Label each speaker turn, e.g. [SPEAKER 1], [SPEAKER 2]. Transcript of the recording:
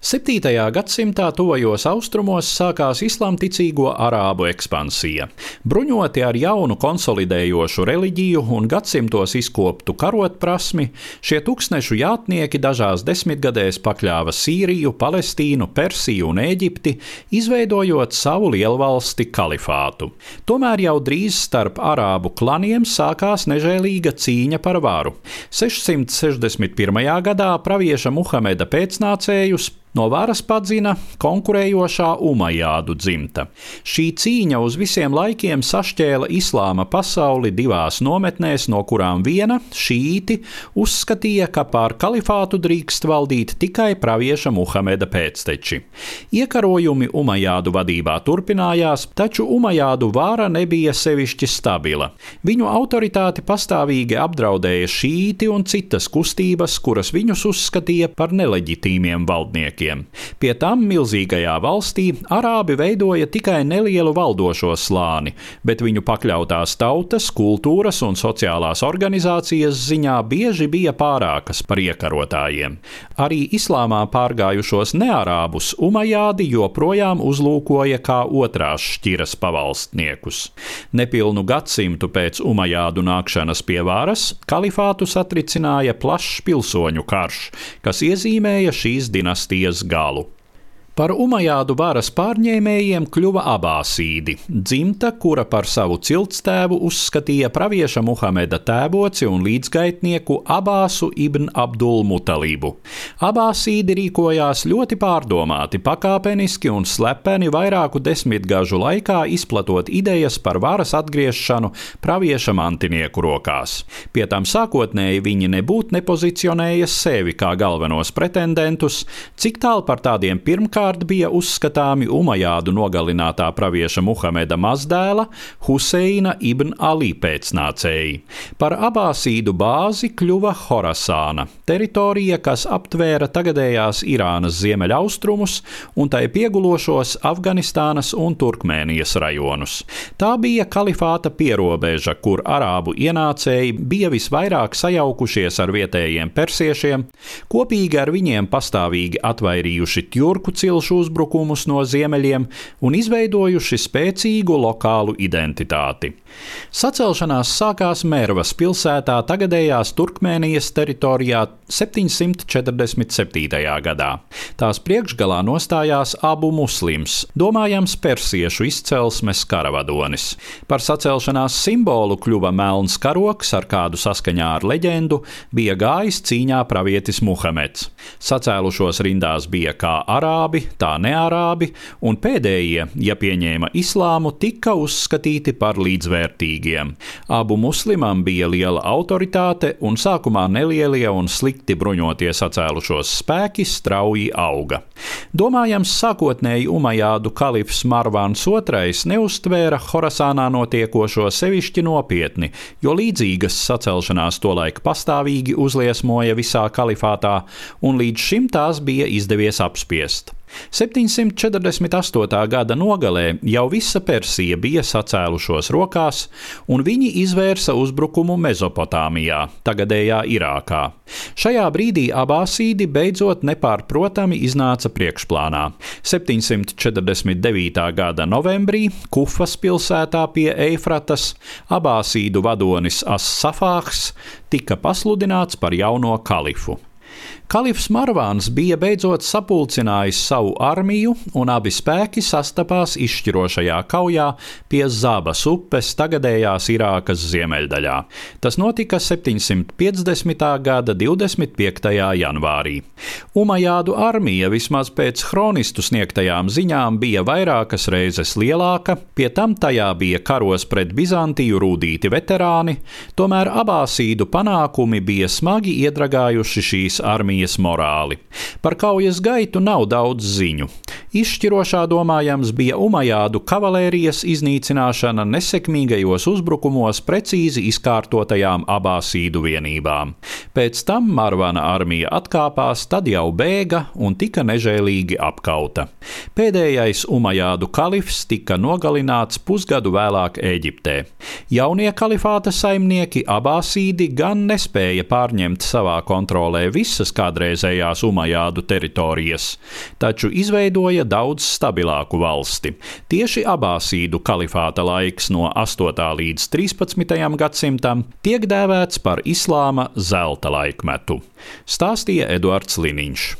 [SPEAKER 1] 7. gadsimtā tuvajos austrumos sākās islāmticīgo arābu ekspansija. Bruņoti ar jaunu konsolidējošu reliģiju un gadsimtos izkoptu karotprasmi, šie tūkstnešu jātnieki dažās desmitgadēs pakļāva Sīriju, Palestīnu, Persiju un Eģipti, izveidojot savu lielvalsti kalifātu. Tomēr jau drīz starp arābu klaniem sākās nežēlīga cīņa par varu. 661. gadā pravieša Muhameda pēcnācējus No varas padzina konkurējošā Umajādu dzimta. Šī cīņa uz visiem laikiem sašķēla islāma pasauli divās nometnēs, no kurām viena - šīti - uzskatīja, ka pār kalifātu drīkst valdīt tikai pravieša Muhameda pēcteči. Iekarojumi Umajādu vadībā turpinājās, taču Umajādu vāra nebija sevišķi stabila. Viņu autoritāti pastāvīgi apdraudēja šīti un citas kustības, kuras viņus uzskatīja par neleģitīmiem valdniekiem cilvēkiem. Pie tam milzīgajā valstī arābi veidoja tikai nelielu valdošo slāni, bet viņu pakļautās tautas, kultūras un sociālās organizācijas ziņā bieži bija pārākas par iekarotājiem. Arī islāmā pārgājušos nearābus Umajādi joprojām uzlūkoja kā otrās šķiras pavalstniekus. Nepilnu gadsimtu pēc Umajādu nākšanas pie varas kalifātu satricināja plašs pilsoņu karš, kas iezīmēja šīs dinastijas Galo. Par Umajādu varas pārņēmējiem kļuva abāsīdi, dzimta, kura par savu ciltstēvu uzskatīja pravieša Muhameda tēvoci un līdzgaitnieku Abāsu ibn Abdul Mutalību. Abāsīdi rīkojās ļoti pārdomāti, pakāpeniski un slepeni vairāku desmitgažu laikā izplatot idejas par varas atgriešanu pravieša mantinieku rokās. Pie tam sākotnēji viņi nebūtu nepozicionēja sevi kā galvenos pretendentus, cik tālu par tādiem pirmkārt Savukārt bija uzskatāmi Umajādu nogalinātā pravieša Muhameda mazdēla Huseina ibn Ali pēcnācēji. Par abāsīdu bāzi kļuva Horasāna, teritorija, kas aptvēra tagadējās Irānas ziemeļaustrumus un tai piegulošos Afganistānas un Turkmēnijas rajonus. Tā bija kalifāta pierobeža, kur arābu ienācēji bija visvairāk sajaukušies ar vietējiem persiešiem, kopīgi ar viņiem pastāvīgi atvairījuši ķurku cilšu cilšu uzbrukumus no ziemeļiem un izveidojuši spēcīgu lokālu identitāti. Sacelšanās sākās Mērvas pilsētā, tagadējās Turkmēnijas teritorijā 747. gadā. Tās priekšgalā nostājās abu muslims, domājams persiešu izcelsmes karavadonis. Par sacelšanās simbolu kļuva melns karoks, ar kādu saskaņā ar leģendu bija gājis cīņā pravietis Muhameds. Sacēlušos rindās bija kā arābi, tā nearābi, un pēdējie, ja pieņēma islāmu, tika uzskatīti par līdzvērtīgiem. Abu muslimam bija liela autoritāte, un sākumā nelielie un slikti bruņotie sacēlušos spēki strauji auga. Domājams, sākotnēji Umajādu kalifs Marvāns II neustvēra Horasānā notiekošo sevišķi nopietni, jo līdzīgas sacelšanās tolaik pastāvīgi uzliesmoja visā kalifātā, un līdz šim tās bija izdevies apspiest. 748. gada nogalē jau visa Persija bija sacēlušos rokās, un viņi izvērsa uzbrukumu Mezopotāmijā, tagadējā Irākā. Šajā brīdī abāsīdi beidzot nepārprotami iznāca priekšplānā. 749. gada novembrī Kufas pilsētā pie Eifratas abāsīdu vadonis As-Safāks tika pasludināts par jauno kalifu. Kalifs Marvāns bija beidzot sapulcinājis savu armiju, un abi spēki sastapās izšķirošajā kaujā pie Zabas upes tagadējās Irākas ziemeļdaļā. Tas notika 750. gada 25. janvārī. Umajādu armija vismaz pēc chronistu sniegtajām ziņām bija vairākas reizes lielāka, pie tam tajā bija karos pret Bizantiju rūdīti veterāni, tomēr abāsīdu panākumi bija smagi iedragājuši šīs armijas morāli. Par kaujas gaitu nav daudz ziņu. Izšķirošā domājams bija Umajādu kavalērijas iznīcināšana nesekmīgajos uzbrukumos precīzi izkārtotajām abāsīdu vienībām. Pēc tam Marvana armija atkāpās, tad jau bēga un tika nežēlīgi apkauta. Pēdējais Umajādu kalifs tika nogalināts pusgadu vēlāk Eģiptē. Jaunie kalifāta saimnieki Abāsīdi gan nespēja pārņemt savā kontrolē visas kādreizējās Umajādu teritorijas, taču izveidoja daudz stabilāku valsti. Tieši Abāsīdu kalifāta laiks no 8. līdz 13. gadsimtam tiek dēvēts par islāma zelta laikmetu, stāstīja Eduards Liniņš.